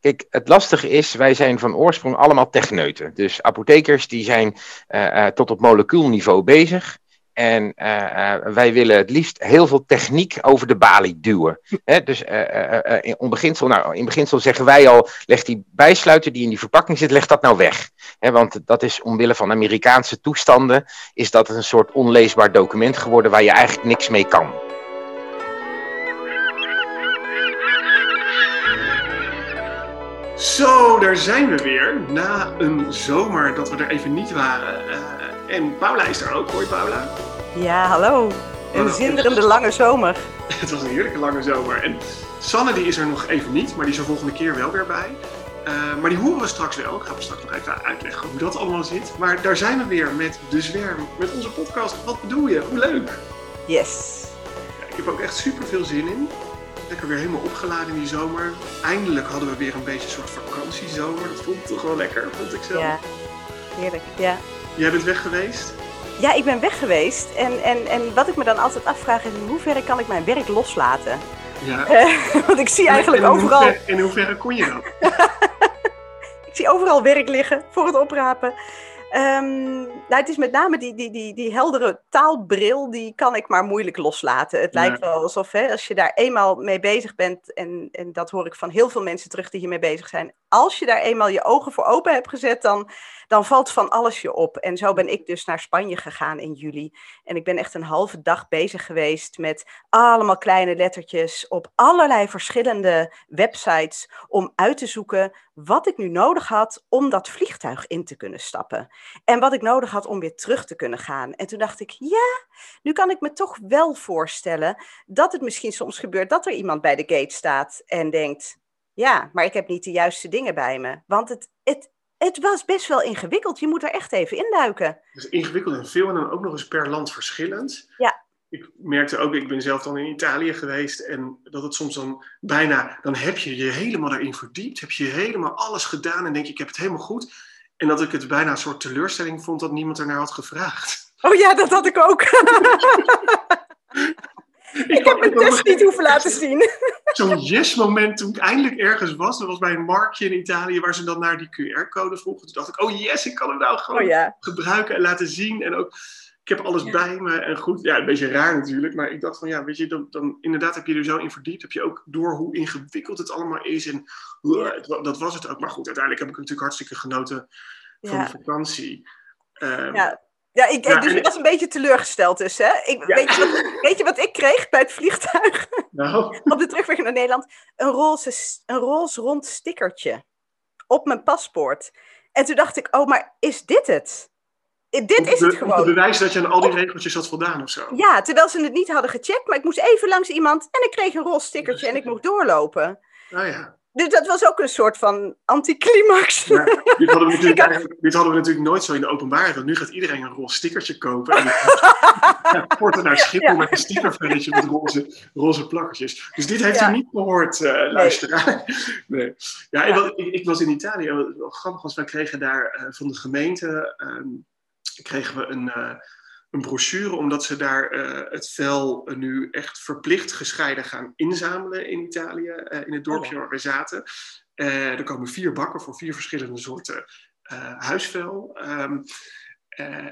Kijk, het lastige is, wij zijn van oorsprong allemaal techneuten. Dus apothekers die zijn uh, tot op molecuulniveau bezig. En uh, wij willen het liefst heel veel techniek over de balie duwen. dus uh, in, beginsel, nou, in beginsel zeggen wij al, leg die bijsluiter die in die verpakking zit, leg dat nou weg. want dat is omwille van Amerikaanse toestanden, is dat een soort onleesbaar document geworden waar je eigenlijk niks mee kan. Zo, daar zijn we weer. Na een zomer dat we er even niet waren. Uh, en Paula is er ook. Hoi Paula. Ja, hallo. Een zinderende lange zomer. Het was een heerlijke lange zomer. En Sanne die is er nog even niet, maar die is er volgende keer wel weer bij. Uh, maar die horen we straks wel. Ik ga we straks nog even uitleggen hoe dat allemaal zit. Maar daar zijn we weer met De Zwerm, met onze podcast. Wat bedoel je? Hoe leuk. Yes. Ja, ik heb ook echt super veel zin in lekker weer helemaal opgeladen in die zomer. Eindelijk hadden we weer een beetje een soort vakantiezomer. Dat vond ik toch wel lekker, vond ik zelf. Ja, heerlijk, ja. Jij bent weg geweest? Ja, ik ben weg geweest. En, en, en wat ik me dan altijd afvraag is, in hoeverre kan ik mijn werk loslaten? Ja. want ik zie eigenlijk overal... In in hoeverre kon je dat? ik zie overal werk liggen voor het oprapen. Um, nou, het is met name die, die, die, die heldere taalbril, die kan ik maar moeilijk loslaten. Het lijkt wel alsof hè, als je daar eenmaal mee bezig bent, en, en dat hoor ik van heel veel mensen terug die hiermee bezig zijn, als je daar eenmaal je ogen voor open hebt gezet, dan, dan valt van alles je op. En zo ben ik dus naar Spanje gegaan in juli. En ik ben echt een halve dag bezig geweest met allemaal kleine lettertjes op allerlei verschillende websites om uit te zoeken wat ik nu nodig had om dat vliegtuig in te kunnen stappen. En wat ik nodig had om weer terug te kunnen gaan. En toen dacht ik, ja, nu kan ik me toch wel voorstellen dat het misschien soms gebeurt dat er iemand bij de gate staat en denkt, ja, maar ik heb niet de juiste dingen bij me. Want het, het, het was best wel ingewikkeld. Je moet er echt even induiken. Het is ingewikkeld en veel en dan ook nog eens per land verschillend. Ja. Ik merkte ook, ik ben zelf dan in Italië geweest en dat het soms dan bijna, dan heb je je helemaal erin verdiept, heb je helemaal alles gedaan en denk je, ik heb het helemaal goed. En dat ik het bijna een soort teleurstelling vond dat niemand ernaar had gevraagd. Oh ja, dat had ik ook. ik, heb mijn test niet hoeven laten zien. Zo'n yes-moment toen ik eindelijk ergens was. Dat was bij een marktje in Italië waar ze dan naar die QR-code vroegen. Toen dacht ik, oh yes, ik kan hem nou gewoon oh, ja. gebruiken en laten zien. En ook, ik heb alles bij me en goed. Ja, een beetje raar natuurlijk. Maar ik dacht van, ja, weet je, dan, dan inderdaad heb je er zo in verdiept. Heb je ook door hoe ingewikkeld het allemaal is. En dat was het ook. Maar goed, uiteindelijk heb ik natuurlijk hartstikke genoten van de vakantie. Um, ja. Ja, ik, dus ik was een beetje teleurgesteld dus. Hè? Ik, weet, je wat, weet, je wat, ik kreeg bij het vliegtuig? Nou. op de terugweg naar Nederland? Een roze, een roze rond stickertje op mijn paspoort. En toen dacht ik, oh, maar is dit het? Dit is het gewoon. bewijs dat je aan al die regeltjes had voldaan of zo. Ja, terwijl ze het niet hadden gecheckt. Maar ik moest even langs iemand en ik kreeg een roze stickertje en ik mocht doorlopen. Oh ja. Dus dat was ook een soort van anticlimax. Ja, dit, hadden we natuurlijk, dit hadden we natuurlijk nooit zo in de openbaarheid. Want nu gaat iedereen een roze stickertje kopen. En ja, porten naar Schiphol met een stickervelletje met roze, roze plakkertjes. Dus dit heeft u niet gehoord, uh, luisteraar. Nee. Ja, ik, ik, was in Italië. Wat grappig was, wij kregen daar uh, van de gemeente... Um, kregen we een... Uh, een brochure, omdat ze daar uh, het vel nu echt verplicht gescheiden gaan inzamelen in Italië, uh, in het dorpje oh. waar we zaten. Uh, er komen vier bakken voor vier verschillende soorten huisvel. Um,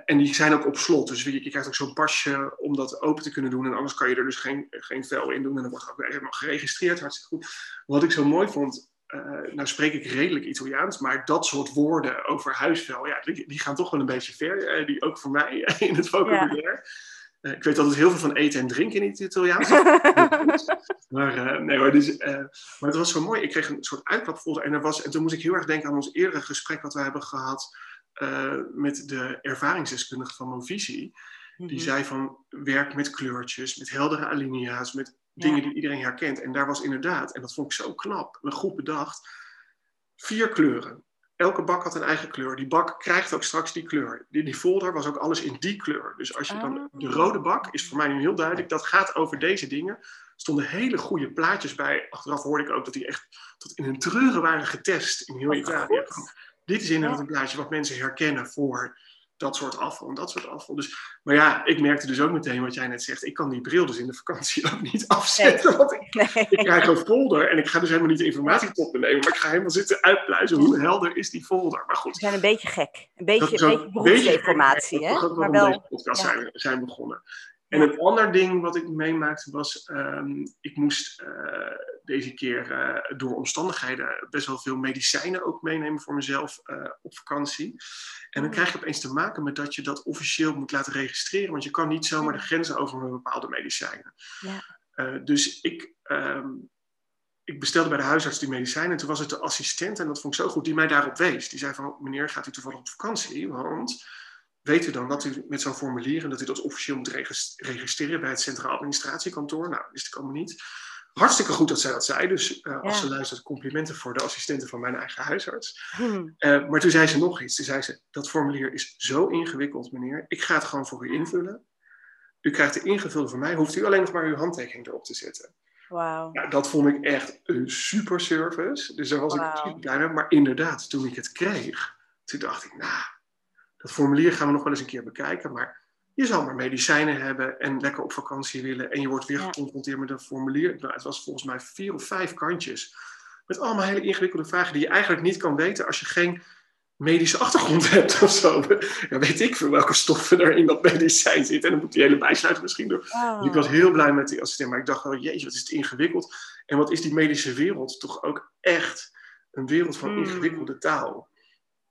en die zijn ook op slot, dus je, je krijgt ook zo'n pasje om dat open te kunnen doen. En anders kan je er dus geen, geen vel in doen. En dan wordt ook helemaal geregistreerd, hartstikke goed. Wat ik zo mooi vond, uh, nou spreek ik redelijk Italiaans, maar dat soort woorden over huisvel, ja, die, die gaan toch wel een beetje ver. Uh, die ook voor mij in het vocabulaire. Ja. Ik weet altijd heel veel van eten en drinken in het Italiaans. maar, nee, maar, dus, maar het was zo mooi. Ik kreeg een soort uitklapfolder en, er was, en toen moest ik heel erg denken aan ons eerdere gesprek wat we hebben gehad met de ervaringsdeskundige van Movisie. Mm -hmm. Die mhm. zei van werk met kleurtjes, met heldere alinea's, met dingen die iedereen herkent. En daar was inderdaad, en dat vond ik zo knap, een goed bedacht, vier kleuren. Elke bak had een eigen kleur. Die bak krijgt ook straks die kleur. Die, die folder was ook alles in die kleur. Dus als je dan. Ah. De rode bak is voor mij nu heel duidelijk. Dat gaat over deze dingen. Er stonden hele goede plaatjes bij. Achteraf hoorde ik ook dat die echt tot in hun treuren waren getest in heel Italië. Dit is inderdaad een plaatje wat mensen herkennen voor dat soort afval en dat soort afval. Dus, maar ja, ik merkte dus ook meteen wat jij net zegt. Ik kan die bril dus in de vakantie ook niet afzetten. Want ik, ik krijg een folder en ik ga dus helemaal niet de informatie tot me nemen. Maar ik ga helemaal zitten uitpluizen hoe helder is die folder. Maar goed. We zijn een beetje gek. Een beetje, een beetje beroepsinformatie. Hè? Maar wel, deze podcast ja. zijn, zijn begonnen. En een ander ding wat ik meemaakte was, um, ik moest uh, deze keer uh, door omstandigheden best wel veel medicijnen ook meenemen voor mezelf uh, op vakantie. En dan krijg je opeens te maken met dat je dat officieel moet laten registreren, want je kan niet zomaar de grenzen over met bepaalde medicijnen. Ja. dus ik, um, ik bestelde bij de huisarts die medicijnen en toen was het de assistent, en dat vond ik zo goed, die mij daarop wees. Die zei van, meneer, gaat u toevallig op vakantie? Want weet u dan dat u met zo'n formulier en dat u dat officieel moet registreren bij het Centraal Administratiekantoor? Nou, wist ik allemaal niet. Hartstikke goed dat zij dat zei. Dus uh, als ze luistert, complimenten voor de assistenten van mijn eigen huisarts. Hmm. Uh, maar toen zei ze nog iets. Toen zei ze, dat formulier is zo ingewikkeld, meneer. Ik ga het gewoon voor u invullen. U krijgt de ingevulde van mij. Hoeft u alleen nog maar uw handtekening erop te zetten. Wow. Nou, dat vond ik echt een super service. Dus daar was wow. ik super blij mee. Maar inderdaad, toen ik het kreeg, toen dacht ik, nou, dat formulier gaan we nog wel eens een keer bekijken. Maar je zal maar medicijnen hebben en lekker op vakantie willen. En je wordt weer geconfronteerd met een formulier. Nou, het was volgens mij vier of vijf kantjes. Met allemaal hele ingewikkelde vragen die je eigenlijk niet kan weten als je geen medische achtergrond hebt of zo. Ja, weet ik voor welke stoffen er in dat medicijn zitten. En dan moet die hele bijsluiten misschien door. Oh. ik was heel blij met die assistent. Maar ik dacht wel, jeetje, wat is het ingewikkeld. En wat is die medische wereld toch ook echt een wereld van hmm. ingewikkelde taal.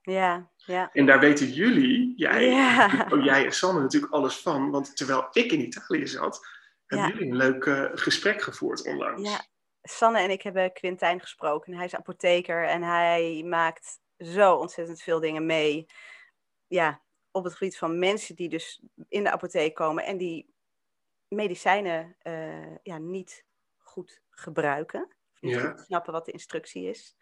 Ja, ja. En daar weten jullie, jij, ja. oh, jij en Sanne natuurlijk alles van. Want terwijl ik in Italië zat, hebben jullie een leuk uh, gesprek gevoerd onlangs. Ja, Sanne en ik hebben Quintijn gesproken. Hij is apotheker en hij maakt zo ontzettend veel dingen mee. Ja, op het gebied van mensen die dus in de apotheek komen en die medicijnen uh, ja, niet goed gebruiken. Of niet ja. goed snappen wat de instructie is.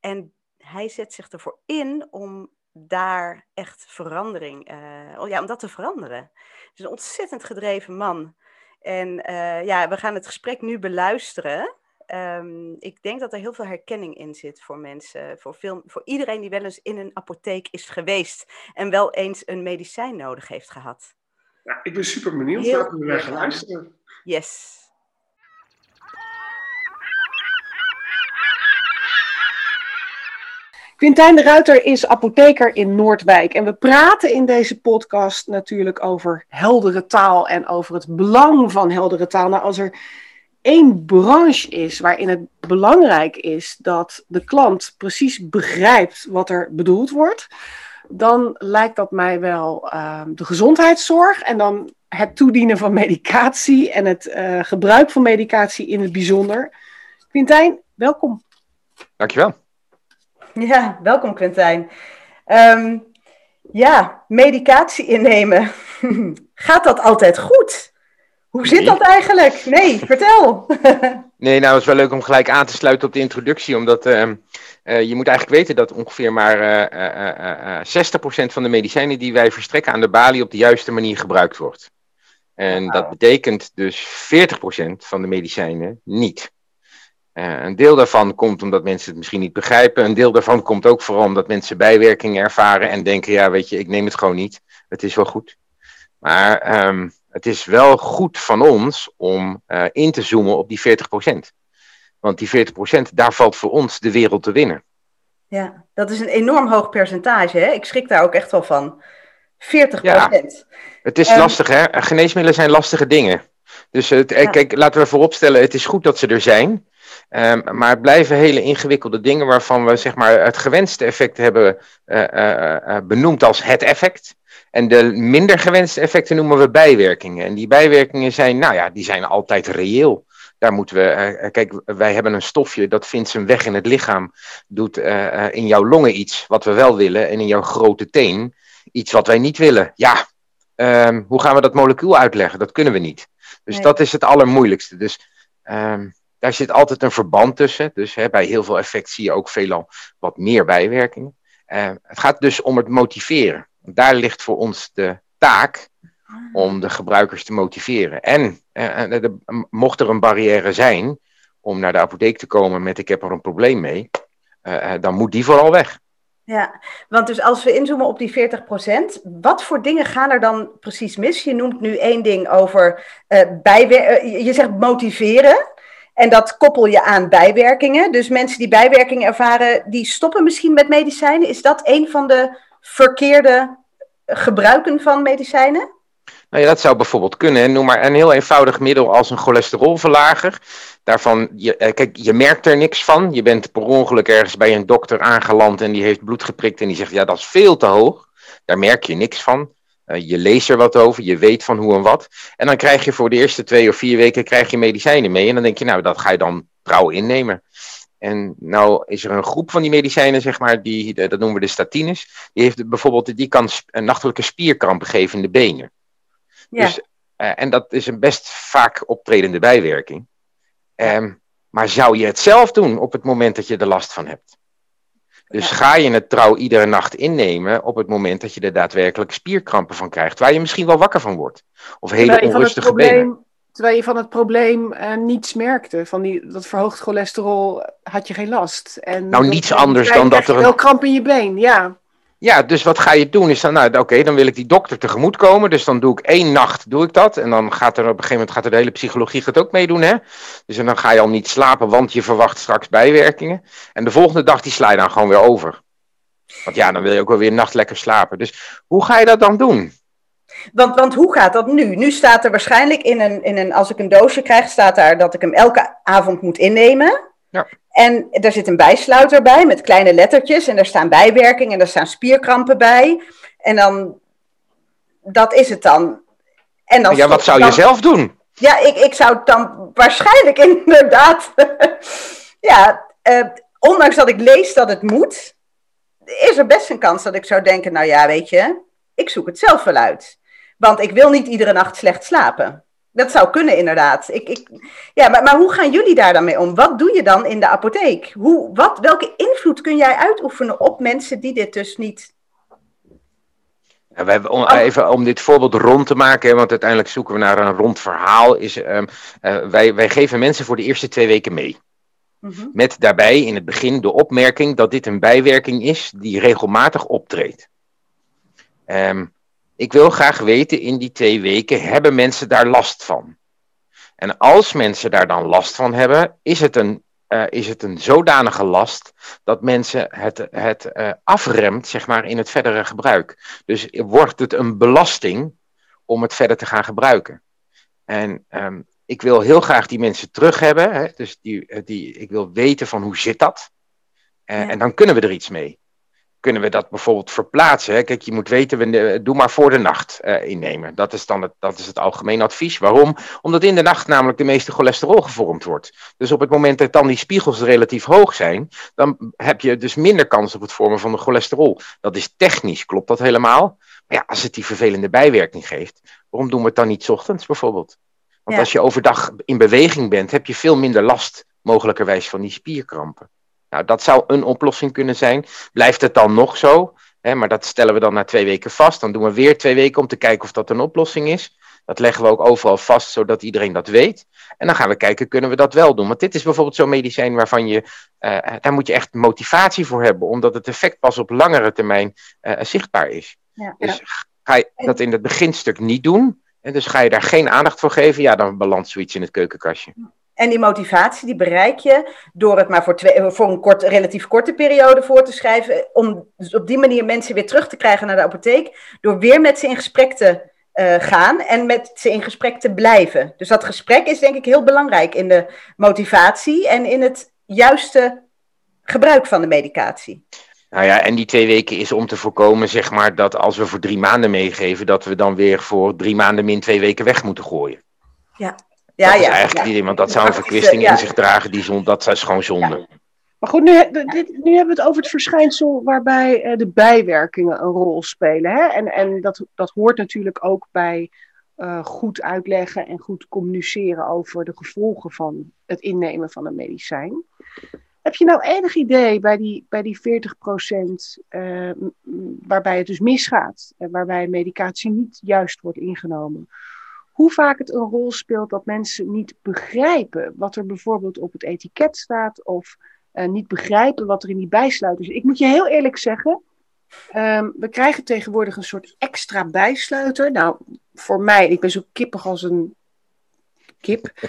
En hij zet zich ervoor in om daar echt verandering, uh, ja, om dat te veranderen. Het is een ontzettend gedreven man. En uh, ja, we gaan het gesprek nu beluisteren. Um, ik denk dat er heel veel herkenning in zit voor mensen, voor, veel, voor iedereen die wel eens in een apotheek is geweest en wel eens een medicijn nodig heeft gehad. Ja, ik ben super benieuwd. Laten we gaan luisteren. Yes. Quintijn de Ruiter is apotheker in Noordwijk. En we praten in deze podcast natuurlijk over heldere taal en over het belang van heldere taal. Nou, als er één branche is waarin het belangrijk is dat de klant precies begrijpt wat er bedoeld wordt, dan lijkt dat mij wel uh, de gezondheidszorg en dan het toedienen van medicatie en het uh, gebruik van medicatie in het bijzonder. Quintijn, welkom. Dankjewel. Ja, welkom Quintijn. Um, ja, medicatie innemen. Gaat dat altijd goed? Hoe zit dat eigenlijk? Nee, vertel. nee, nou, het is wel leuk om gelijk aan te sluiten op de introductie, omdat uh, uh, je moet eigenlijk weten dat ongeveer maar uh, 60% van de medicijnen die wij verstrekken aan de balie op de juiste manier gebruikt wordt. En wow. dat betekent dus 40% van de medicijnen niet. Uh, een deel daarvan komt omdat mensen het misschien niet begrijpen. Een deel daarvan komt ook vooral omdat mensen bijwerkingen ervaren en denken: ja, weet je, ik neem het gewoon niet. Het is wel goed. Maar um, het is wel goed van ons om uh, in te zoomen op die 40%. Want die 40%, daar valt voor ons de wereld te winnen. Ja, dat is een enorm hoog percentage. Hè? Ik schrik daar ook echt wel van. 40%. Ja, het is um, lastig, hè? Geneesmiddelen zijn lastige dingen. Dus het, ja. kijk, laten we vooropstellen, het is goed dat ze er zijn. Um, maar het blijven hele ingewikkelde dingen waarvan we zeg maar, het gewenste effect hebben uh, uh, uh, benoemd als het effect. En de minder gewenste effecten noemen we bijwerkingen. En die bijwerkingen zijn, nou ja, die zijn altijd reëel. Daar moeten we, kijk, wij hebben een stofje dat vindt zijn weg in het lichaam, doet in jouw longen iets wat we wel willen en in jouw grote teen iets wat wij niet willen. Ja, um, hoe gaan we dat molecuul uitleggen? Dat kunnen we niet. Dus nee. dat is het allermoeilijkste. Dus um, daar zit altijd een verband tussen. Dus hè, bij heel veel effect zie je ook veelal wat meer bijwerkingen. Uh, het gaat dus om het motiveren. Daar ligt voor ons de taak om de gebruikers te motiveren. En uh, de, mocht er een barrière zijn om naar de apotheek te komen met ik heb er een probleem mee, uh, dan moet die vooral weg. Ja, want dus als we inzoomen op die 40%, wat voor dingen gaan er dan precies mis? Je noemt nu één ding over uh, bijwer- je zegt motiveren. En dat koppel je aan bijwerkingen. Dus mensen die bijwerkingen ervaren, die stoppen misschien met medicijnen. Is dat een van de verkeerde gebruiken van medicijnen? Nou ja, dat zou bijvoorbeeld kunnen. Noem maar een heel eenvoudig middel als een cholesterolverlager. Daarvan, je, eh, kijk, je merkt er niks van. Je bent per ongeluk ergens bij een dokter aangeland en die heeft bloed geprikt en die zegt, ja, dat is veel te hoog. Daar merk je niks van. Uh, je leest er wat over, je weet van hoe en wat. En dan krijg je voor de eerste twee of vier weken krijg je medicijnen mee. En dan denk je, nou, dat ga je dan trouw innemen. En nou is er een groep van die medicijnen, zeg maar, die, dat noemen we de statines. Die heeft bijvoorbeeld, die kan een nachtelijke spierkrampen geven in de benen. Ja. Dus, uh, en dat is een best vaak optredende bijwerking. Um, maar zou je het zelf doen op het moment dat je er last van hebt? Dus ja. ga je het trouw iedere nacht innemen op het moment dat je er daadwerkelijk spierkrampen van krijgt, waar je misschien wel wakker van wordt. Of hele onrustige probleem, benen. Terwijl je van het probleem uh, niets merkte. Van die, dat verhoogd cholesterol had je geen last. En nou, niets anders dan dat er een... wel kramp in je been, ja. Ja, dus wat ga je doen? Is dan, nou, oké, dan wil ik die dokter tegemoet komen. Dus dan doe ik één nacht doe ik dat. En dan gaat er op een gegeven moment gaat er de hele psychologie het ook meedoen. Hè? Dus dan ga je al niet slapen, want je verwacht straks bijwerkingen. En de volgende dag die sla je dan gewoon weer over. Want ja, dan wil je ook wel weer nacht lekker slapen. Dus hoe ga je dat dan doen? Want, want hoe gaat dat nu? Nu staat er waarschijnlijk in een, in een, als ik een doosje krijg, staat daar dat ik hem elke avond moet innemen. Ja. En er zit een bijsluiter bij met kleine lettertjes. En er staan bijwerkingen en er staan spierkrampen bij. En dan, dat is het dan. En dan ja, wat zou dan, je zelf doen? Ja, ik, ik zou het dan waarschijnlijk inderdaad. ja, uh, ondanks dat ik lees dat het moet, is er best een kans dat ik zou denken: nou ja, weet je, ik zoek het zelf wel uit. Want ik wil niet iedere nacht slecht slapen. Dat zou kunnen, inderdaad. Ik, ik, ja, maar, maar hoe gaan jullie daar dan mee om? Wat doe je dan in de apotheek? Hoe, wat, welke invloed kun jij uitoefenen op mensen die dit dus niet. Wij, om, even om dit voorbeeld rond te maken, want uiteindelijk zoeken we naar een rond verhaal. Is, um, uh, wij, wij geven mensen voor de eerste twee weken mee. Mm -hmm. Met daarbij in het begin de opmerking dat dit een bijwerking is die regelmatig optreedt. Um, ik wil graag weten in die twee weken, hebben mensen daar last van? En als mensen daar dan last van hebben, is het een, uh, is het een zodanige last dat mensen het, het uh, afremt zeg maar, in het verdere gebruik. Dus wordt het een belasting om het verder te gaan gebruiken. En um, ik wil heel graag die mensen terug hebben. Hè? Dus die, die, ik wil weten van hoe zit dat? Uh, ja. En dan kunnen we er iets mee kunnen we dat bijvoorbeeld verplaatsen. Hè? Kijk, je moet weten, we, doe maar voor de nacht uh, innemen. Dat is dan het, dat is het algemeen advies. Waarom? Omdat in de nacht namelijk de meeste cholesterol gevormd wordt. Dus op het moment dat dan die spiegels relatief hoog zijn, dan heb je dus minder kans op het vormen van de cholesterol. Dat is technisch, klopt dat helemaal? Maar ja, als het die vervelende bijwerking geeft, waarom doen we het dan niet 's ochtends bijvoorbeeld? Want ja. als je overdag in beweging bent, heb je veel minder last mogelijkerwijs van die spierkrampen. Nou, dat zou een oplossing kunnen zijn. Blijft het dan nog zo? Hè, maar dat stellen we dan na twee weken vast. Dan doen we weer twee weken om te kijken of dat een oplossing is. Dat leggen we ook overal vast, zodat iedereen dat weet. En dan gaan we kijken, kunnen we dat wel doen? Want dit is bijvoorbeeld zo'n medicijn waarvan je, uh, daar moet je echt motivatie voor hebben, omdat het effect pas op langere termijn uh, zichtbaar is. Ja, dus ja. ga je dat in het beginstuk niet doen, en dus ga je daar geen aandacht voor geven, ja, dan belandt zoiets in het keukenkastje. En die motivatie die bereik je door het maar voor, twee, voor een kort, relatief korte periode voor te schrijven. Om dus op die manier mensen weer terug te krijgen naar de apotheek. Door weer met ze in gesprek te uh, gaan en met ze in gesprek te blijven. Dus dat gesprek is denk ik heel belangrijk in de motivatie en in het juiste gebruik van de medicatie. Nou ja, en die twee weken is om te voorkomen, zeg maar, dat als we voor drie maanden meegeven, dat we dan weer voor drie maanden min twee weken weg moeten gooien. Ja, ja, dat ja, is eigenlijk ja. niet, want dat zou een verkwisting in zich dragen, die zon, dat is gewoon zonde. Maar goed, nu, dit, nu hebben we het over het verschijnsel waarbij uh, de bijwerkingen een rol spelen. Hè? En, en dat, dat hoort natuurlijk ook bij uh, goed uitleggen en goed communiceren over de gevolgen van het innemen van een medicijn. Heb je nou enig idee bij die, bij die 40 procent uh, waarbij het dus misgaat en waarbij medicatie niet juist wordt ingenomen? Hoe vaak het een rol speelt dat mensen niet begrijpen wat er bijvoorbeeld op het etiket staat of eh, niet begrijpen wat er in die bijsluiter zit. Ik moet je heel eerlijk zeggen, ehm, we krijgen tegenwoordig een soort extra bijsluiter. Nou, voor mij, ik ben zo kippig als een kip.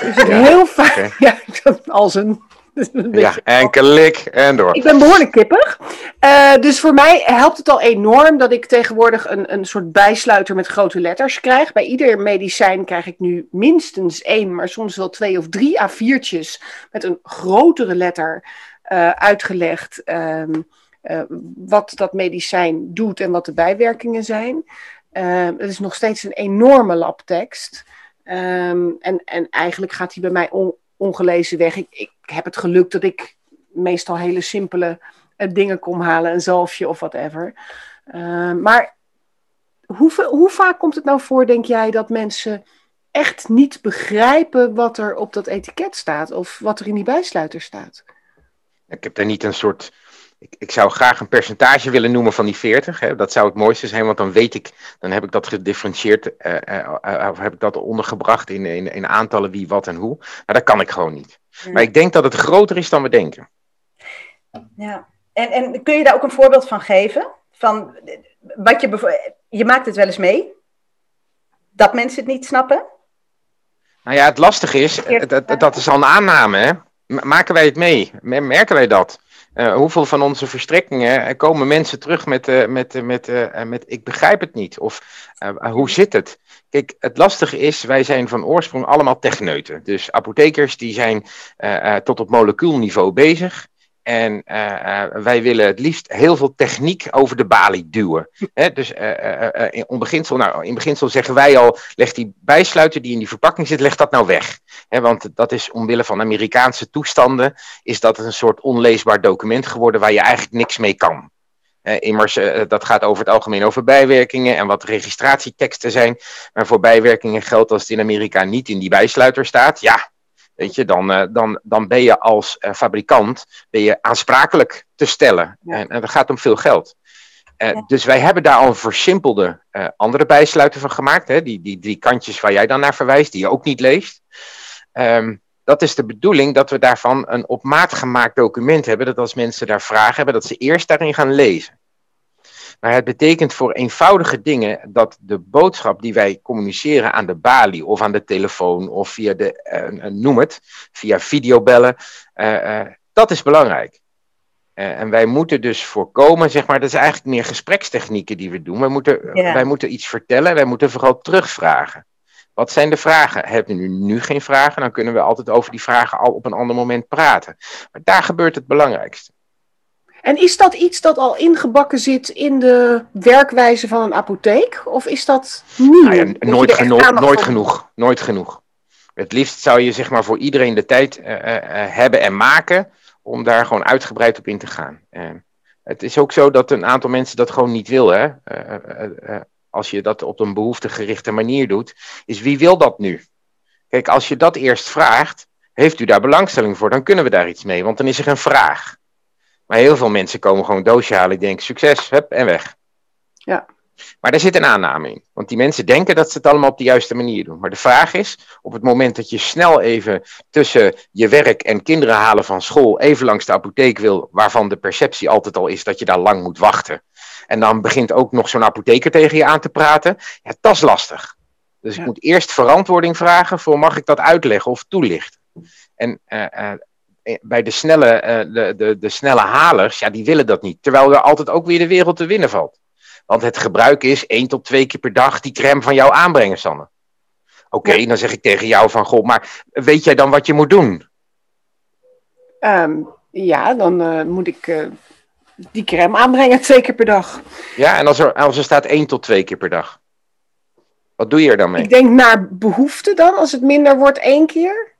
Dus heel vaak, ja, als een ja, en klik en door. Ik ben behoorlijk kippig. Uh, dus voor mij helpt het al enorm dat ik tegenwoordig een, een soort bijsluiter met grote letters krijg. Bij ieder medicijn krijg ik nu minstens één, maar soms wel twee of drie A4'tjes met een grotere letter uh, uitgelegd. Um, uh, wat dat medicijn doet en wat de bijwerkingen zijn. het is nog steeds een enorme labtekst. Um, en, en eigenlijk gaat hij bij mij on, ongelezen weg. Ik, ik heb het geluk dat ik meestal hele simpele uh, dingen kom halen, een zalfje of whatever. Uh, maar hoe, hoe vaak komt het nou voor, denk jij, dat mensen echt niet begrijpen wat er op dat etiket staat of wat er in die bijsluiter staat? Ik heb daar niet een soort ik, ik, zou graag een percentage willen noemen van die 40. Hè. Dat zou het mooiste zijn, want dan weet ik, dan heb ik dat gedifferentieerd, uh, uh, of heb ik dat ondergebracht in, in, in aantallen wie, wat en hoe. Maar dat kan ik gewoon niet. Maar ik denk dat het groter is dan we denken. Ja, en, en kun je daar ook een voorbeeld van geven? Van wat je, je maakt het wel eens mee, dat mensen het niet snappen? Nou ja, het lastige is, dat, dat is al een aanname, hè? Maken wij het mee? Merken wij dat? Uh, hoeveel van onze verstrekkingen komen mensen terug met, uh, met, met, met ik begrijp het niet? Of hoe zit het? Kijk, het lastige is, wij zijn van oorsprong allemaal techneuten. Dus apothekers die zijn tot op molecuulniveau bezig. En uh, wij willen het liefst heel veel techniek over de balie duwen. dus uh, in, beginsel, nou, in beginsel zeggen wij al, leg die bijsluiter die in die verpakking zit, leg dat nou weg. want dat is omwille van Amerikaanse toestanden, is dat een soort onleesbaar document geworden waar je eigenlijk niks mee kan. immers, dat gaat over het algemeen over bijwerkingen en wat registratieteksten zijn. Maar voor bijwerkingen geldt als het in Amerika niet in die bijsluiter staat, ja, Weet je, dan, uh, dan, dan ben je als uh, fabrikant ben je aansprakelijk te stellen. Ja. En, en dat gaat om veel geld. Uh, ja. Dus wij hebben daar al een versimpelde andere bijsluiter van gemaakt. Hè? Die, die drie kantjes waar jij dan naar verwijst, die je ook niet leest. Um, dat is de bedoeling dat we daarvan een op maat gemaakt document hebben. Dat als mensen daar vragen hebben, dat ze eerst daarin gaan lezen. Maar het betekent voor eenvoudige dingen dat de boodschap die wij communiceren aan de balie of aan de telefoon of via de, uh, noem het, via videobellen, uh, uh, dat is belangrijk. en wij moeten dus voorkomen, zeg maar, dat is eigenlijk meer gesprekstechnieken die we doen. Wij moeten, yeah. wij moeten iets vertellen, wij moeten vooral terugvragen. Wat zijn de vragen? Hebben we nu geen vragen? Dan kunnen we altijd over die vragen al op een ander moment praten. Maar daar gebeurt het belangrijkste. En is dat iets dat al ingebakken zit in de werkwijze van een apotheek? Of is dat nieuw? Nou ja, nooit, genoeg, nooit genoeg. Nooit genoeg. Het liefst zou je zeg maar voor iedereen de tijd uh, uh, hebben en maken om daar gewoon uitgebreid op in te gaan. Uh, het is ook zo dat een aantal mensen dat gewoon niet wil. Hè? als je dat op een behoeftegerichte manier doet, is wie wil dat nu? Kijk, als je dat eerst vraagt, heeft u daar belangstelling voor, dan kunnen we daar iets mee, want dan is er een vraag. Maar heel veel mensen komen gewoon doosje halen. Die denken succes, hup, en weg. Ja. Maar daar zit een aanname in. Want die mensen denken dat ze het allemaal op de juiste manier doen. Maar de vraag is, op het moment dat je snel even tussen je werk en kinderen halen van school even langs de apotheek wil, waarvan de perceptie altijd al is dat je daar lang moet wachten. En dan begint ook nog zo'n apotheker tegen je aan te praten. Ja, dat is lastig. Dus ja. ik moet eerst verantwoording vragen voor mag ik dat uitleggen of toelichten. En uh, uh, bij de snelle, uh, de, de, de snelle halers, ja, die willen dat niet. Terwijl er altijd ook weer de wereld te winnen valt. Want het gebruik is één tot twee keer per dag die crème van jou aanbrengen, Sanne. Oké, okay, ja. dan zeg ik tegen jou van, goh, maar weet jij dan wat je moet doen? Um, ja, dan uh, moet ik uh, die crème aanbrengen twee keer per dag. Ja, en als er, als er staat één tot twee keer per dag. Wat doe je er dan mee? Ik denk naar behoefte dan, als het minder wordt één keer.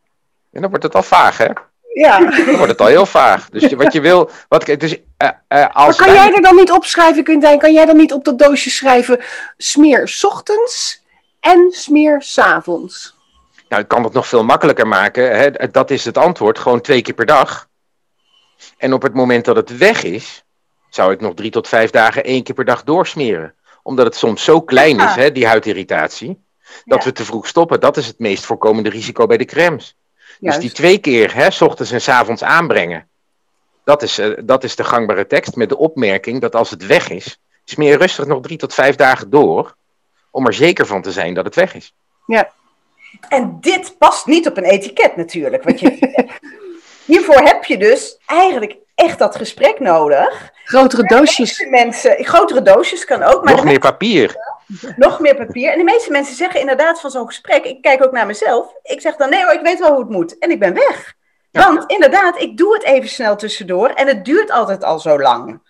En dan wordt het al vaag, hè? Ja. Dan wordt het al heel vaag. Dus wat je wil. Wat, dus, uh, uh, als maar kan jij er dan niet opschrijven, Quintijn? Kan jij dan niet op dat doosje schrijven: smeer 's ochtends en smeer 's avonds? Nou, ik kan het nog veel makkelijker maken. Hè? Dat is het antwoord. Gewoon twee keer per dag. En op het moment dat het weg is, zou ik nog drie tot vijf dagen één keer per dag doorsmeren. Omdat het soms zo klein ja. is, hè, die huidirritatie, dat ja. we te vroeg stoppen. Dat is het meest voorkomende risico bij de crèmes. Dus die twee keer, hè, s ochtends en s avonds aanbrengen. Dat is, uh, dat is de gangbare tekst met de opmerking dat als het weg is, smeer rustig nog drie tot vijf dagen door, om er zeker van te zijn dat het weg is. Ja. En dit past niet op een etiket natuurlijk. Wat je, hiervoor heb je dus eigenlijk echt dat gesprek nodig. Grotere doosjes. Mensen, grotere doosjes kan ook. Maar nog meer papier. Nog meer papier. En de meeste mensen zeggen inderdaad van zo'n gesprek, ik kijk ook naar mezelf. Ik zeg dan nee hoor, ik weet wel hoe het moet. En ik ben weg. Want inderdaad, ik doe het even snel tussendoor en het duurt altijd al zo lang.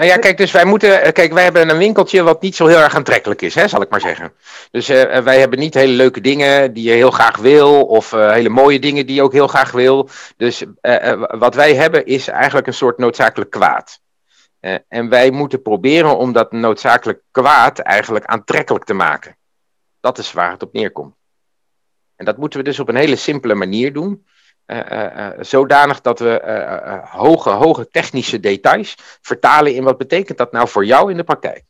Nou ja, kijk, dus wij moeten. eh, Kijk, wij hebben een winkeltje wat niet zo heel erg aantrekkelijk is, hè, zal ik maar zeggen. Dus uh, wij hebben niet hele leuke dingen die je heel graag wil, of hele mooie dingen die je ook heel graag wil. Dus wat wij hebben is eigenlijk een soort noodzakelijk kwaad. en wij moeten proberen om dat noodzakelijk kwaad eigenlijk aantrekkelijk te maken. Dat is waar het op neerkomt. En dat moeten we dus op een hele simpele manier doen. Uh, uh, zodanig dat we hoge, hoge technische details vertalen in wat betekent dat nou voor jou in de praktijk.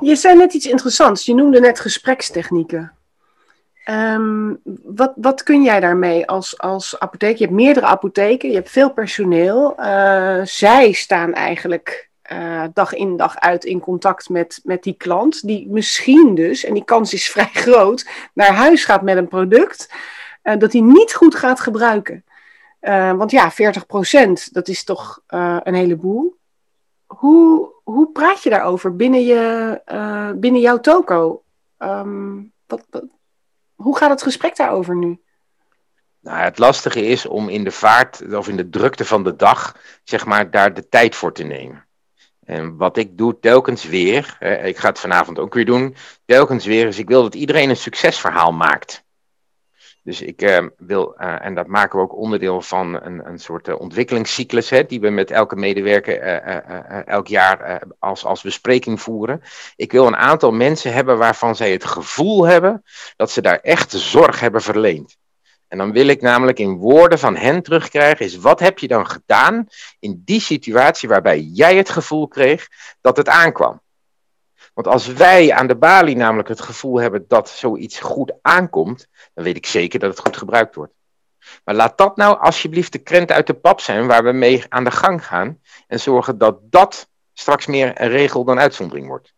Je zei net iets interessants. Je noemde net gesprekstechnieken. Um, wat, wat kun jij daarmee als, als apotheek? Je hebt meerdere apotheken, je hebt veel personeel. zij staan eigenlijk dag in dag uit in contact met, met die klant, die misschien dus, en die kans is vrij groot, naar huis gaat met een product uh, dat hij niet goed gaat gebruiken. Uh, want ja, 40%, dat is toch uh, een heleboel. Hoe, hoe praat je daarover binnen, je, binnen jouw toko? Wat, hoe gaat het gesprek daarover nu? Nou, het lastige is om in de vaart of in de drukte van de dag, zeg maar, daar de tijd voor te nemen. En wat ik doe telkens weer, hè, ik ga het vanavond ook weer doen, telkens weer is ik wil dat iedereen een succesverhaal maakt. Dus ik uh, wil, uh, en dat maken we ook onderdeel van een, een soort uh, ontwikkelingscyclus, hè, die we met elke medewerker elk jaar als, als bespreking voeren. Ik wil een aantal mensen hebben waarvan zij het gevoel hebben dat ze daar echt zorg hebben verleend. En dan wil ik namelijk in woorden van hen terugkrijgen, is wat heb je dan gedaan in die situatie waarbij jij het gevoel kreeg dat het aankwam? Want als wij aan de balie namelijk het gevoel hebben dat zoiets goed aankomt, dan weet ik zeker dat het goed gebruikt wordt. Maar laat dat nou alsjeblieft de krent uit de pap zijn waar we mee aan de gang gaan en zorgen dat dat straks meer een regel dan uitzondering wordt.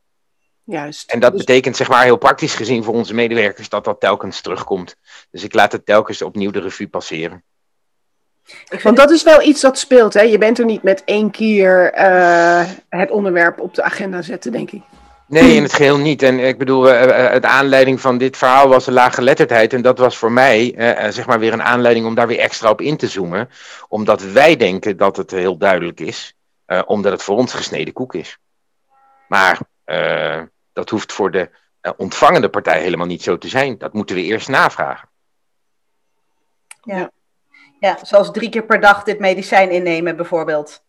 Juist. En dat dus... betekent zeg maar heel praktisch gezien voor onze medewerkers dat dat telkens terugkomt. Dus ik laat het telkens opnieuw de revue passeren. Want dat is wel iets dat speelt, hè? Je bent er niet met één keer uh, het onderwerp op de agenda zetten, denk ik. Nee, in het geheel niet. En ik bedoel, uh, de aanleiding van dit verhaal was de lage letterdheid. En dat was voor mij, zeg maar, weer een aanleiding om daar weer extra op in te zoomen. Omdat wij denken dat het heel duidelijk is, uh, omdat het voor ons gesneden koek is. Maar dat hoeft voor de ontvangende partij helemaal niet zo te zijn. Dat moeten we eerst navragen. Ja, ja zoals drie keer per dag dit medicijn innemen, bijvoorbeeld.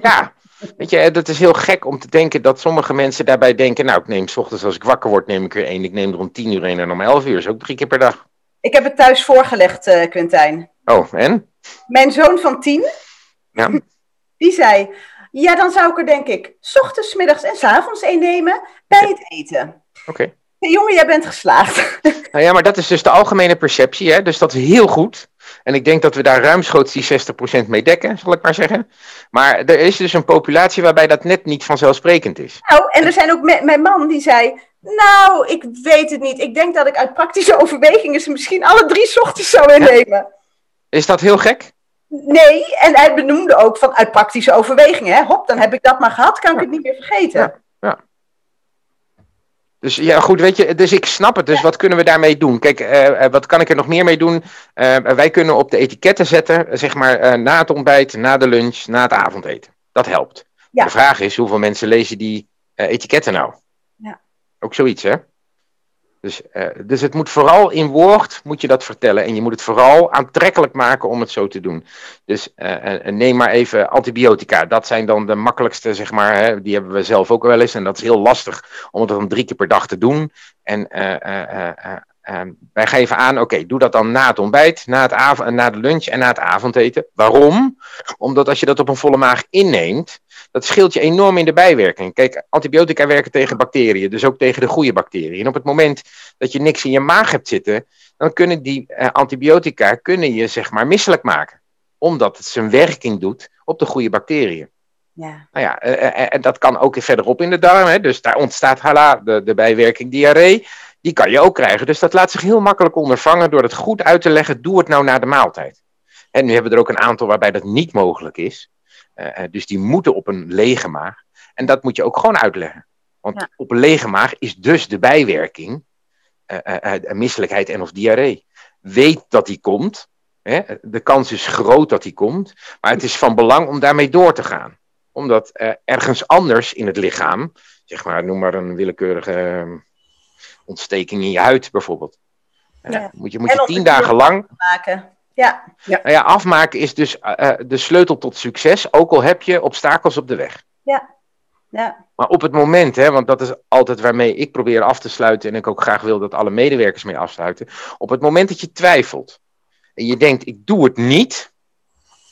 Ja, Weet je, dat is heel gek om te denken dat sommige mensen daarbij denken: Nou, ik neem s ochtends als ik wakker word, neem ik er één. Ik neem er om tien uur één en om elf uur. is ook drie keer per dag. Ik heb het thuis voorgelegd, uh, Quintijn. Oh, en? Mijn zoon van tien, ja. die zei: Ja, dan zou ik er denk ik s ochtends, middags en s avonds één nemen bij het eten. Oké. Okay. Jongen, jij bent geslaagd. Nou ja, maar dat is dus de algemene perceptie, hè? dus dat is heel goed. En ik denk dat we daar ruimschoots die 60% mee dekken, zal ik maar zeggen. Maar er is dus een populatie waarbij dat net niet vanzelfsprekend is. Nou, en er zijn ook mijn man die zei. Nou, ik weet het niet. Ik denk dat ik uit praktische overwegingen ze misschien alle drie ochtends zou innemen. Is dat heel gek? Nee, en hij benoemde ook van uit praktische overwegingen. Hè? Hop, dan heb ik dat maar gehad, kan ik het niet meer vergeten. Ja. ja. Dus ja, goed, weet je, dus ik snap het. Dus wat kunnen we daarmee doen? Kijk, uh, wat kan ik er nog meer mee doen? Uh, wij kunnen op de etiketten zetten, zeg maar, uh, na het ontbijt, na de lunch, na het avondeten. Dat helpt. Ja. De vraag is, hoeveel mensen lezen die etiketten nou? Ja. Ook zoiets, hè? Dus, dus het moet vooral in woord, moet je dat vertellen. En je moet het vooral aantrekkelijk maken om het zo te doen. Dus neem maar even antibiotica. Dat zijn dan de makkelijkste, zeg maar. Hè, die hebben we zelf ook wel eens. En dat is heel lastig om het dan drie keer per dag te doen. En wij geven aan, oké, doe dat dan na het ontbijt, na, het avond, na de lunch en na het avondeten. Waarom? Omdat als je dat op een volle maag inneemt, dat scheelt je enorm in de bijwerking. Kijk, antibiotica werken tegen bacteriën, dus ook tegen de goede bacteriën. En op het moment dat je niks in je maag hebt zitten, dan kunnen die uh, antibiotica kunnen je zeg maar misselijk maken. omdat het zijn werking doet op de goede bacteriën. Ja. Nou ja, en dat kan ook verderop in de darm. Hè? Dus daar ontstaat hala, de, de bijwerking diarree. Die kan je ook krijgen. Dus dat laat zich heel makkelijk ondervangen door het goed uit te leggen. Doe het nou na de maaltijd. En nu hebben we er ook een aantal waarbij dat niet mogelijk is. Dus die moeten op een lege maag. En dat moet je ook gewoon uitleggen. Want op een lege maag is dus de bijwerking uh, misselijkheid en of diarree. Weet dat die komt. Hè? De kans is groot dat die komt. Maar het is van belang om daarmee door te gaan. Omdat ergens anders in het lichaam, zeg maar, noem maar een willekeurige ontsteking in je huid bijvoorbeeld. Ja. Moet je, moet je tien dagen lang. Maken. Ja. Ja. Nou ja, afmaken is dus de sleutel tot succes, ook al heb je obstakels op de weg. Ja. Ja. Maar op het moment, hè, want dat is altijd waarmee ik probeer af te sluiten en ik ook graag wil dat alle medewerkers mee afsluiten. Op het moment dat je twijfelt en je denkt, ik doe het niet,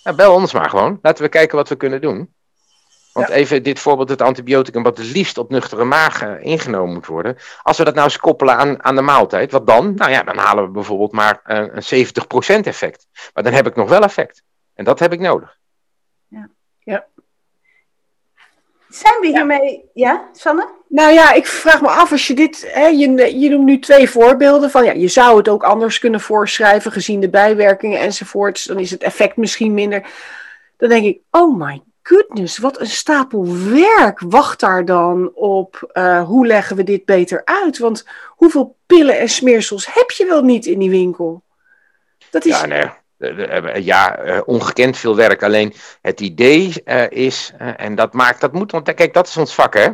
nou, bel ons maar gewoon. Laten we kijken wat we kunnen doen. Want even dit voorbeeld, het antibioticum, wat het liefst op nuchtere maag uh, ingenomen moet worden. Als we dat nou eens koppelen aan, aan de maaltijd, wat dan? Nou ja, dan halen we bijvoorbeeld maar uh, een 70% effect. Maar dan heb ik nog wel effect. En dat heb ik nodig. Ja. ja. Zijn we hiermee, ja, Sanne? Nou ja, ik vraag me af als je dit, hè, je, je noemt nu twee voorbeelden van, ja, je zou het ook anders kunnen voorschrijven gezien de bijwerkingen enzovoorts, dan is het effect misschien minder. Dan denk ik, oh my goodness, wat een stapel werk wacht daar dan op, uh, hoe leggen we dit beter uit? Want hoeveel pillen en smeersels heb je wel niet in die winkel? Dat is... Ja, nee. Ja, eh, ongekend veel werk. Alleen het idee is, en dat maakt, dat moet, want kijk, dat is ons vak, hè.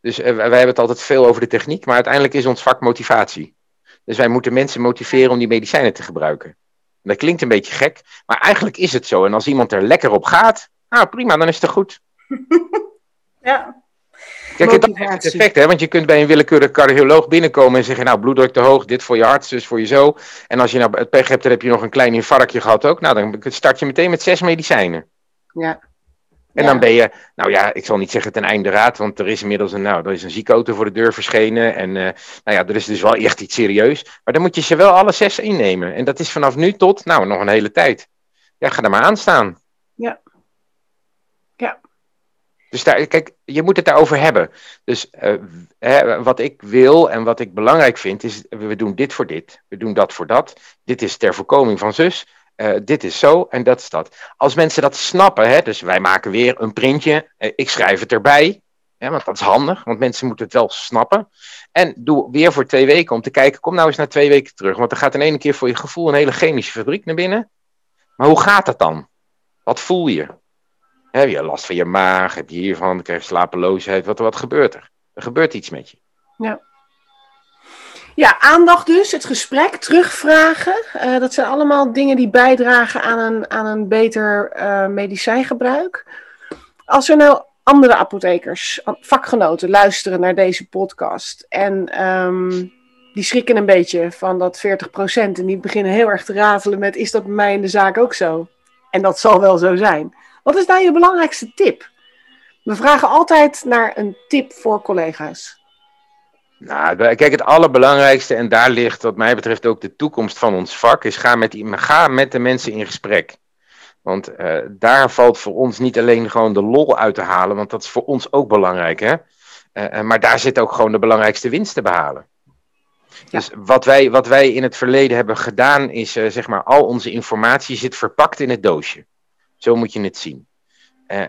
Dus wij hebben het altijd veel over de techniek, maar uiteindelijk is ons vak motivatie. Dus wij moeten mensen motiveren om die medicijnen te gebruiken. Dat klinkt een beetje gek, maar eigenlijk is het zo. En als iemand er lekker op gaat, nou prima, dan is het goed. ja. Kijk, dat heeft het effect, hè? want je kunt bij een willekeurig cardioloog binnenkomen en zeggen, nou, bloeddruk te hoog, dit voor je hart, dus voor je zo. En als je nou het pech hebt, dan heb je nog een klein infarctje gehad ook. Nou, dan start je meteen met zes medicijnen. Ja. En dan ben je, nou ja, ik zal niet zeggen ten einde raad, want er is inmiddels een, nou, er is een ziekauto voor de deur verschenen. En uh, nou ja, er is dus wel echt iets serieus. Maar dan moet je ze wel alle zes innemen. En dat is vanaf nu tot, nou, nog een hele tijd. Ja, ga er maar aan staan. Ja. Dus daar, kijk, je moet het daarover hebben. Dus uh, hè, wat ik wil en wat ik belangrijk vind, is we doen dit voor dit. We doen dat voor dat. Dit is ter voorkoming van zus. Uh, dit is zo en dat is dat. Als mensen dat snappen, hè, dus wij maken weer een printje, uh, ik schrijf het erbij, hè, want dat is handig, want mensen moeten het wel snappen. En doe weer voor twee weken om te kijken, kom nou eens na twee weken terug, want er gaat in één keer voor je gevoel een hele chemische fabriek naar binnen. Maar hoe gaat dat dan? Wat voel je? Heb je last van je maag? Heb je hiervan? Krijg je slapeloosheid. Wat, wat gebeurt er? Er gebeurt iets met je. Ja. Ja, aandacht dus, het gesprek, terugvragen. Uh, dat zijn allemaal dingen die bijdragen aan een, aan een beter uh, medicijngebruik. Als er nou andere apothekers, vakgenoten, luisteren naar deze podcast en um, die schrikken een beetje van dat 40% en die beginnen heel erg te ratelen met: is dat bij mij in de zaak ook zo? En dat zal wel zo zijn. Wat is nou je belangrijkste tip? We vragen altijd naar een tip voor collega's. Nou, kijk, het allerbelangrijkste, en daar ligt wat mij betreft ook de toekomst van ons vak, is ga met, die, ga met de mensen in gesprek. Want uh, daar valt voor ons niet alleen gewoon de lol uit te halen, want dat is voor ons ook belangrijk, hè? Uh, maar daar zit ook gewoon de belangrijkste winst te behalen. Ja. Dus wat wij, wat wij in het verleden hebben gedaan, is uh, zeg maar, al onze informatie zit verpakt in het doosje. Zo moet je het zien.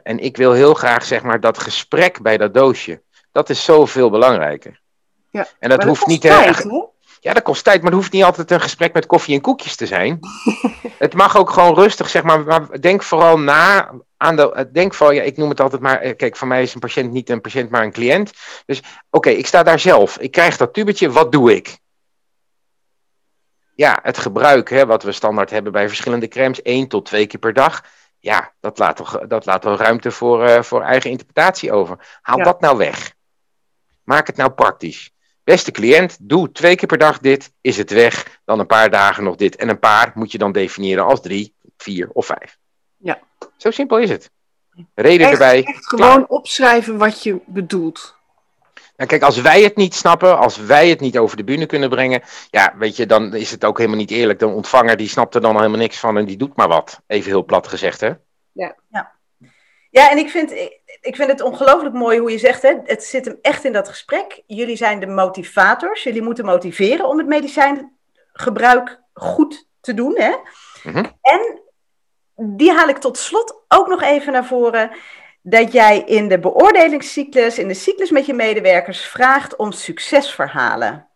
en ik wil heel graag, zeg maar, dat gesprek bij dat doosje, dat is zoveel belangrijker. Ja. En dat, dat hoeft niet tijd, Ja, dat kost tijd, maar het hoeft niet altijd een gesprek met koffie en koekjes te zijn. het mag ook gewoon rustig, zeg maar. Maar denk vooral na aan de. Denk vooral, ja, ik noem het altijd maar. Kijk, voor mij is een patiënt niet een patiënt, maar een cliënt. Dus oké, okay, ik sta daar zelf. Ik krijg dat tubetje, wat doe ik? Ja, het gebruik, hè, wat we standaard hebben bij verschillende crèmes, één tot twee keer per dag. Ja, dat laat toch, dat laat ruimte voor, uh, voor eigen interpretatie over. Haal ja. dat nou weg. Maak het nou praktisch. Beste cliënt, doe twee keer per dag dit, is het weg. Dan een paar dagen nog dit. En een paar moet je dan definiëren als drie, vier of vijf. Ja. Zo simpel is het. Reden echt, erbij. Echt gewoon klaar. opschrijven wat je bedoelt. Nou, kijk, als wij het niet snappen, als wij het niet over de bühne kunnen brengen, ja, weet je, dan is het ook helemaal niet eerlijk. De ontvanger die snapt er dan helemaal niks van en die doet maar wat. Even heel plat gezegd, hè? Ja, ja. ja en ik vind, ik vind het ongelooflijk mooi hoe je zegt, hè, het zit hem echt in dat gesprek. Jullie zijn de motivators, jullie moeten motiveren om het medicijngebruik goed te doen. Hè? Mhm. En die haal ik tot slot ook nog even naar voren dat jij in de beoordelingscyclus, in de cyclus met je medewerkers, vraagt om succesverhalen.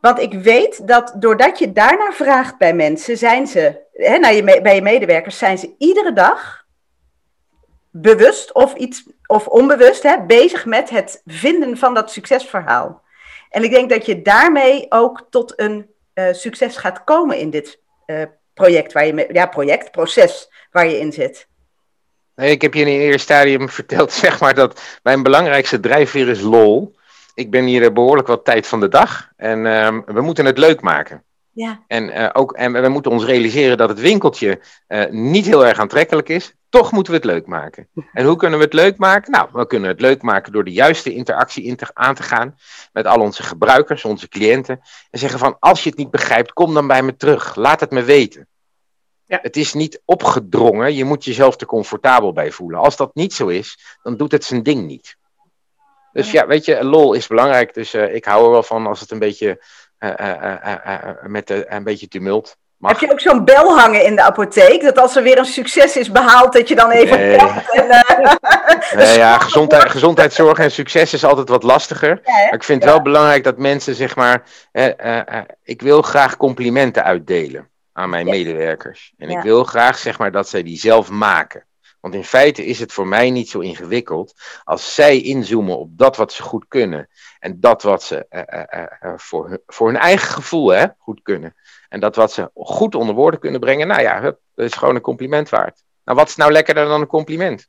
Want ik weet dat doordat je daarnaar vraagt bij mensen, zijn ze, hè, naar je, bij je medewerkers, zijn ze iedere dag bewust of, iets, of onbewust hè, bezig met het vinden van dat succesverhaal. En ik denk dat je daarmee ook tot een uh, succes gaat komen in dit uh, project, waar je, ja, project, proces waar je in zit. Nee, ik heb je in het eerste stadium verteld, zeg maar, dat mijn belangrijkste drijfveer is lol. Ik ben hier behoorlijk wat tijd van de dag en uh, we moeten het leuk maken. Ja. En, uh, ook, en we moeten ons realiseren dat het winkeltje uh, niet heel erg aantrekkelijk is. Toch moeten we het leuk maken. En hoe kunnen we het leuk maken? Nou, we kunnen het leuk maken door de juiste interactie aan te gaan met al onze gebruikers, onze cliënten. En zeggen van, als je het niet begrijpt, kom dan bij me terug. Laat het me weten. Ja. Het is niet opgedrongen, je moet jezelf er comfortabel bij voelen. Als dat niet zo is, dan doet het zijn ding niet. Dus ja, weet je, lol is belangrijk. Dus uh, ik hou er wel van als het een beetje uh, met een beetje tumult. Mag. Heb je ook zo'n bel hangen in de apotheek? Dat als er weer een succes is behaald, dat je dan even. Nee, en, nee ja, gezondheid, gezondheidszorg en succes is altijd wat lastiger. maar ik vind het wel belangrijk dat mensen, zeg maar. ik wil graag complimenten uitdelen aan mijn medewerkers. En ik wil graag zeg maar dat zij die zelf maken. Want in feite is het voor mij niet zo ingewikkeld als zij inzoomen op dat wat ze goed kunnen. En dat wat ze uh, uh, uh, voor, voor hun eigen gevoel hè, goed kunnen. En dat wat ze goed onder woorden kunnen brengen. Nou ja, dat is gewoon een compliment waard. Nou, wat is nou lekkerder dan een compliment?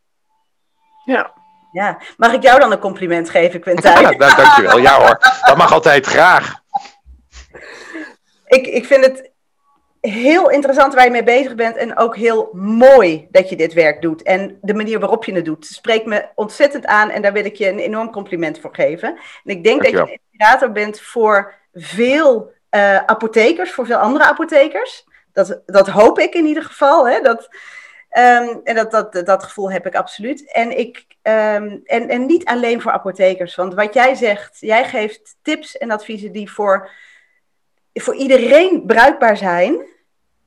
Ja. Ja, mag ik jou dan een compliment geven, Quintijn? Ja, nou, dankjewel. Ja hoor, dat mag altijd graag. Ik, ik vind het heel interessant waar je mee bezig bent en ook heel mooi dat je dit werk doet. En de manier waarop je het doet spreekt me ontzettend aan en daar wil ik je een enorm compliment voor geven. En ik denk dat je een inspirator bent voor veel uh, apothekers, voor veel andere apothekers. Dat, dat hoop ik in ieder geval. Hè? Dat, um, en dat, dat, dat gevoel heb ik absoluut. En, ik, um, en, en niet alleen voor apothekers. Want wat jij zegt, jij geeft tips en adviezen die voor voor iedereen bruikbaar zijn.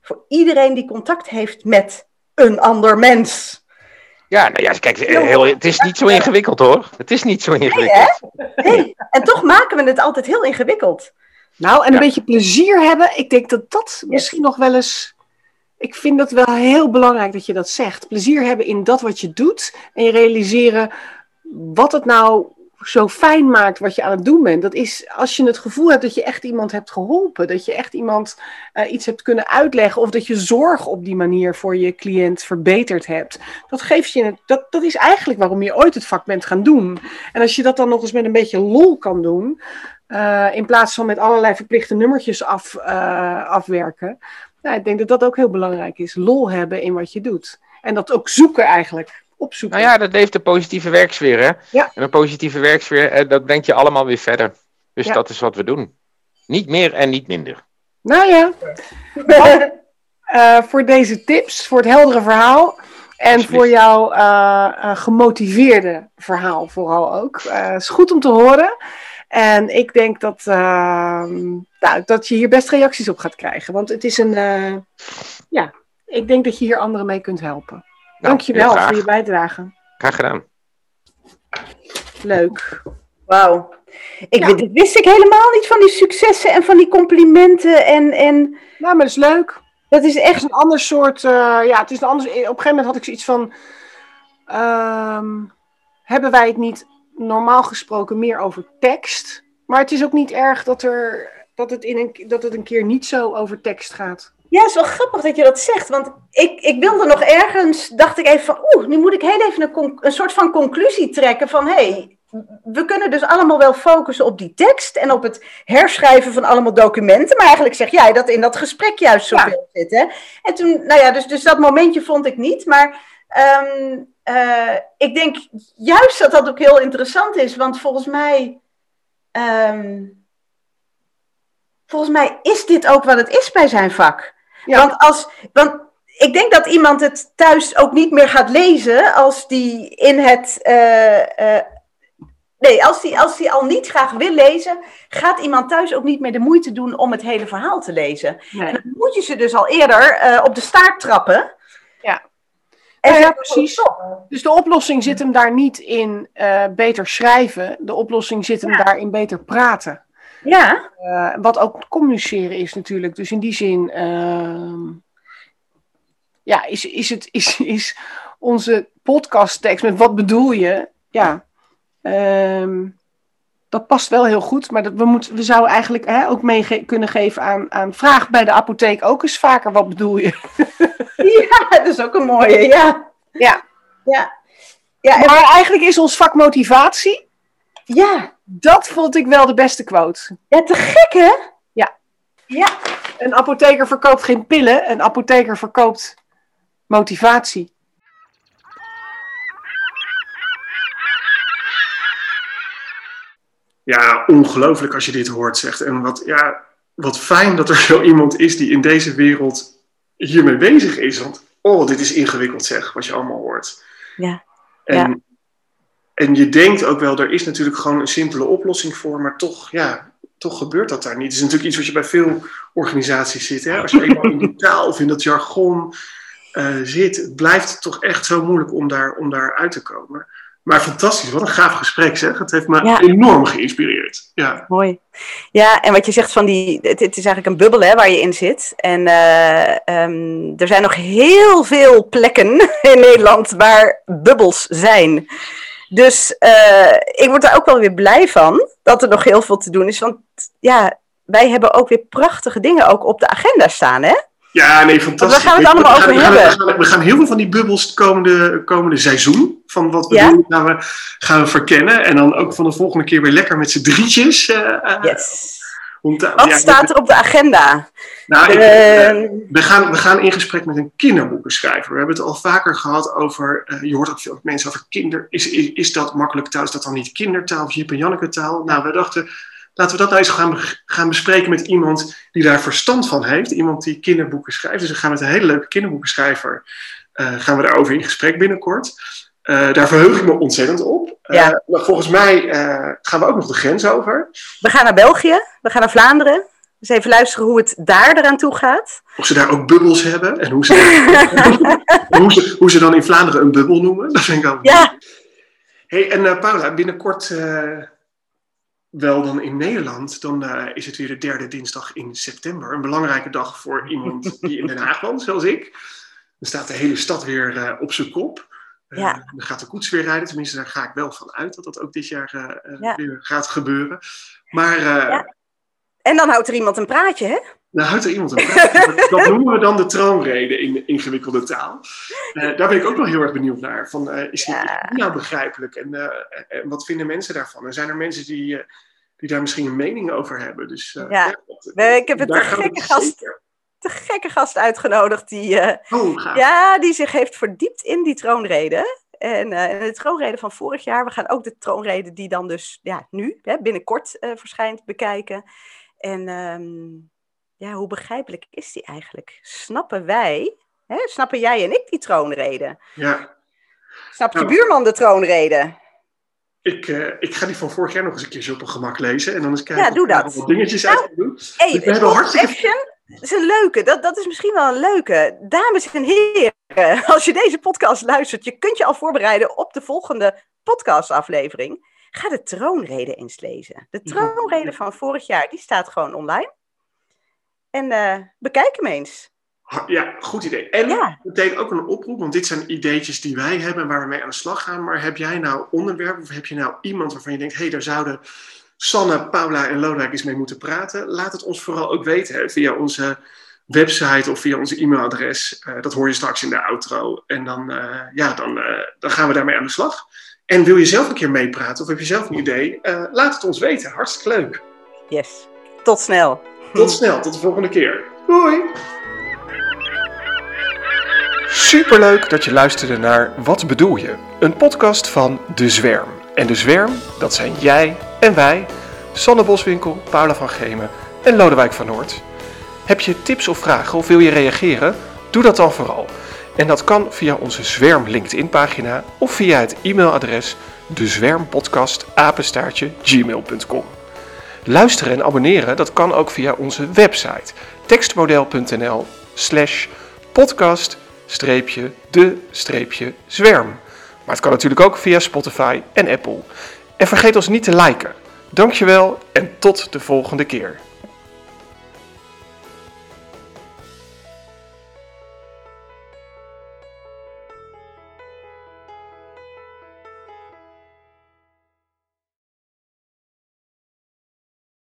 Voor iedereen die contact heeft met een ander mens. Ja, nou ja, kijk, heel, het is niet zo ingewikkeld hoor. Het is niet zo ingewikkeld. Nee, nee. En toch maken we het altijd heel ingewikkeld. Nou, en een beetje plezier hebben. Ik denk dat dat misschien nog wel eens. Ik vind dat wel heel belangrijk dat je dat zegt. Plezier hebben in dat wat je doet. En je realiseren wat het nou zo fijn maakt wat je aan het doen bent. Dat is als je het gevoel hebt dat je echt iemand hebt geholpen. Dat je echt iemand uh, iets hebt kunnen uitleggen. Of dat je zorg op die manier voor je cliënt verbeterd hebt. Dat geeft je. Dat, dat is eigenlijk waarom je ooit het vak bent gaan doen. En als je dat dan nog eens met een beetje lol kan doen. Uh, in plaats van met allerlei verplichte nummertjes af, uh, afwerken. Nou, ik denk dat dat ook heel belangrijk is. Lol hebben in wat je doet. En dat ook zoeken eigenlijk opzoeken. Nou ja, dat heeft de positieve werksfeer. Hè? Ja. En een positieve werksfeer, dat brengt je allemaal weer verder. Dus dat is wat we doen. Niet meer en niet minder. Nou ja. uh, voor deze tips, voor het heldere verhaal. En voor jouw uh, uh, gemotiveerde verhaal vooral ook. Het is goed om te horen. En ik denk dat, ehm, nou, dat je hier best reacties op gaat krijgen. Want het is een. ja, ik denk dat je hier anderen mee kunt helpen. Nou, Dankjewel voor je bijdrage. Graag gedaan. Leuk. Wauw. Ik ja. dit wist ik helemaal niet van die successen en van die complimenten. En, en... Nou, maar dat is leuk. Dat is echt een ander soort. Uh, ja, het is een ander. Op een gegeven moment had ik zoiets van. Uh, hebben wij het niet normaal gesproken meer over tekst? Maar het is ook niet erg dat, er, dat, het, in een, dat het een keer niet zo over tekst gaat. Ja, het is wel grappig dat je dat zegt. Want ik, ik wilde nog ergens, dacht ik even van, oeh, nu moet ik heel even een, een soort van conclusie trekken van, hé, hey, we kunnen dus allemaal wel focussen op die tekst en op het herschrijven van allemaal documenten. Maar eigenlijk zeg jij dat in dat gesprek juist zoveel ja. zit. Hè? En toen, nou ja, dus, dus dat momentje vond ik niet. Maar ehm, eh, ik denk juist dat dat ook heel interessant is, want volgens mij, ehm, volgens mij is dit ook wat het is bij zijn vak. Ja. Want, als, want ik denk dat iemand het thuis ook niet meer gaat lezen als die in het. eh, eh, nee, als die, als die al niet graag wil lezen, gaat iemand thuis ook niet meer de moeite doen om het hele verhaal te lezen. Nee. En dan moet je ze dus al eerder eh, op de staart trappen. Ja. En Ja, precies. Dus de oplossing zit hem daar niet in beter schrijven. De oplossing zit hem Ja. daar in beter praten. Ja, Eh, wat ook communiceren is natuurlijk. Dus in die zin, ehm, ja, is, is, het, is, is onze podcasttekst met wat bedoel je? Ja, ehm, dat past wel heel goed. Maar dat, we, moeten, we zouden eigenlijk hè, ook mee ge- kunnen geven aan, aan vraag bij de apotheek ook eens vaker wat bedoel je? ja, dat is ook een mooie. Ja, Ja, ja. Ja, en- maar eigenlijk is ons vak motivatie. Ja. Dat vond ik wel de beste quote. ja te gek hè? Ja. Ja, Een apotheker verkoopt geen pillen, een apotheker verkoopt motivatie. Ja, ongelooflijk als je dit hoort, zegt. En wat, ja, wat fijn dat er zo iemand is die in deze wereld hiermee bezig is. Want, oh, dit is ingewikkeld zeg, wat je allemaal hoort. Ja. En, Ja. En je denkt ook wel, er is natuurlijk gewoon een simpele oplossing voor, maar toch, ja, toch gebeurt dat daar niet. Het is natuurlijk iets wat je bij veel organisaties ziet. Hè? Als je eenmaal in die taal of in dat jargon eh, zit, het blijft toch echt zo moeilijk om daar, om daar uit te komen. Maar fantastisch, wat een gaaf gesprek zeg. Het heeft me Ja. enorm geïnspireerd. Ja. mooi. Ja, en wat je zegt van die, het, het is eigenlijk een bubbel hè, waar je in zit. En eh, ehm, er zijn nog heel veel plekken in Nederland waar bubbels zijn. Dus eh, ik word daar ook wel weer blij van dat er nog heel veel te doen is. Want ja, wij hebben ook weer prachtige dingen ook op de agenda staan, hè? Ja, nee, fantastisch. Waar gaan we het allemaal We gaan- over we gaan- hebben? We gaan, we gaan heel veel van die bubbels het komende, komende seizoen, van wat we Ja? doen, gaan we, gaan we verkennen. En dan ook van de volgende keer weer lekker met z'n drietjes. eh, Yes. Te- Wat ja, staat er op de agenda? Nou, ik, eh, we, gaan, we gaan in gesprek met een kinderboekenschrijver. We hebben het al vaker gehad over, eh, je hoort ook veel mensen over kinder. Is, is, is dat makkelijk taal? Is dat dan niet kindertaal of Jip en Janneke taal? Nou, we dachten, laten we dat nou eens gaan, gaan bespreken met iemand die daar verstand van heeft. Iemand die kinderboeken schrijft. Dus we gaan met een hele leuke kinderboekenschrijver, eh, gaan we daarover in gesprek binnenkort. Eh, daar verheug ik me ontzettend op. Eh, maar volgens mij eh, gaan we ook nog de grens over. we gaan naar België, we gaan naar Vlaanderen. Dus even luisteren hoe het daar eraan toe gaat. Of ze daar ook bubbels hebben en hoe ze, hoe ze, hoe ze dan in Vlaanderen een bubbel noemen. Dat vind ik wel Ja, Hey, en Paula, binnenkort wel dan in Nederland, dan is het weer de derde dinsdag in september. Een belangrijke dag voor iemand die in Den Haag woont, zoals ik. Dan staat de hele stad weer op zijn kop. Ja. Dan gaat de koets weer rijden, tenminste daar ga ik wel van uit dat dat ook dit jaar eh, eh, Ja. weer gaat gebeuren. Maar eh Ja. en dan houdt er iemand een praatje, hè? nou houdt er iemand een praat. dat, noemen we dan de troonrede in de ingewikkelde taal. Daar ben ik ook wel heel erg benieuwd naar. Van, is, die, nou begrijpelijk en, en wat vinden mensen daarvan? En zijn er mensen die, die daar misschien een mening over hebben? Dus, Ja. dat- ik heb het een gekke gast. zeker- De gekke gast uitgenodigd die, Oh, gaaf. ja, die zich heeft verdiept in die troonrede. En eh, in de troonrede van vorig jaar, we gaan ook de troonrede die dan dus ja, nu, hè, binnenkort eh, verschijnt, bekijken. En ehm, ja, hoe begrijpelijk is die eigenlijk? Snappen wij, hè, snappen jij en ik die troonrede? Ja. Snapt je Nou. buurman de troonrede? Ik, ik ga die van vorig jaar nog eens een keer zo op een gemak lezen. En dan eens kijken Ja, doe of er dat. wat dingetjes Nou, uit kan doen. Hey, we hebben hartstikke- action is een leuke. Dat, dat is misschien wel een leuke. Dames en heren, als je deze podcast luistert, je kunt je al voorbereiden op de volgende podcastaflevering. Ga de troonrede eens lezen. De troonrede van vorig jaar, die staat gewoon online. En eh, bekijk hem eens. Ja, goed idee. En Ja. meteen ook een oproep, want dit zijn ideetjes die wij hebben en waar we mee aan de slag gaan. Maar heb jij nou onderwerpen of heb je nou iemand waarvan je denkt, hé, hey, daar zouden Sanne, Paula en Lodewijk eens mee moeten praten? Laat het ons vooral ook weten hè, via onze website of via onze e-mailadres. Eh, dat hoor je straks in de outro. En dan, eh, ja, dan, eh, dan gaan we daarmee aan de slag. En wil je zelf een keer meepraten of heb je zelf een idee? Eh, laat het ons weten. Hartstikke leuk. Yes. Tot snel. Tot snel, tot de volgende keer. Doei! Superleuk dat je luisterde naar Wat bedoel je? Een podcast van De Zwerm. En De Zwerm, dat zijn jij en wij, Sanne Boswinkel, Paula van Gemen en Lodewijk van Noord. Heb je tips of vragen of wil je reageren? Doe dat dan vooral. En dat kan via onze Zwerm LinkedIn pagina of via het e-mailadres dezwermpodcast@gmail.com. Luisteren en abonneren, dat kan ook via onze website tekstmodel.nl slash podcast de zwerm. Maar het kan natuurlijk ook via Spotify en Apple. En vergeet ons niet te liken. Dankjewel en tot de volgende keer.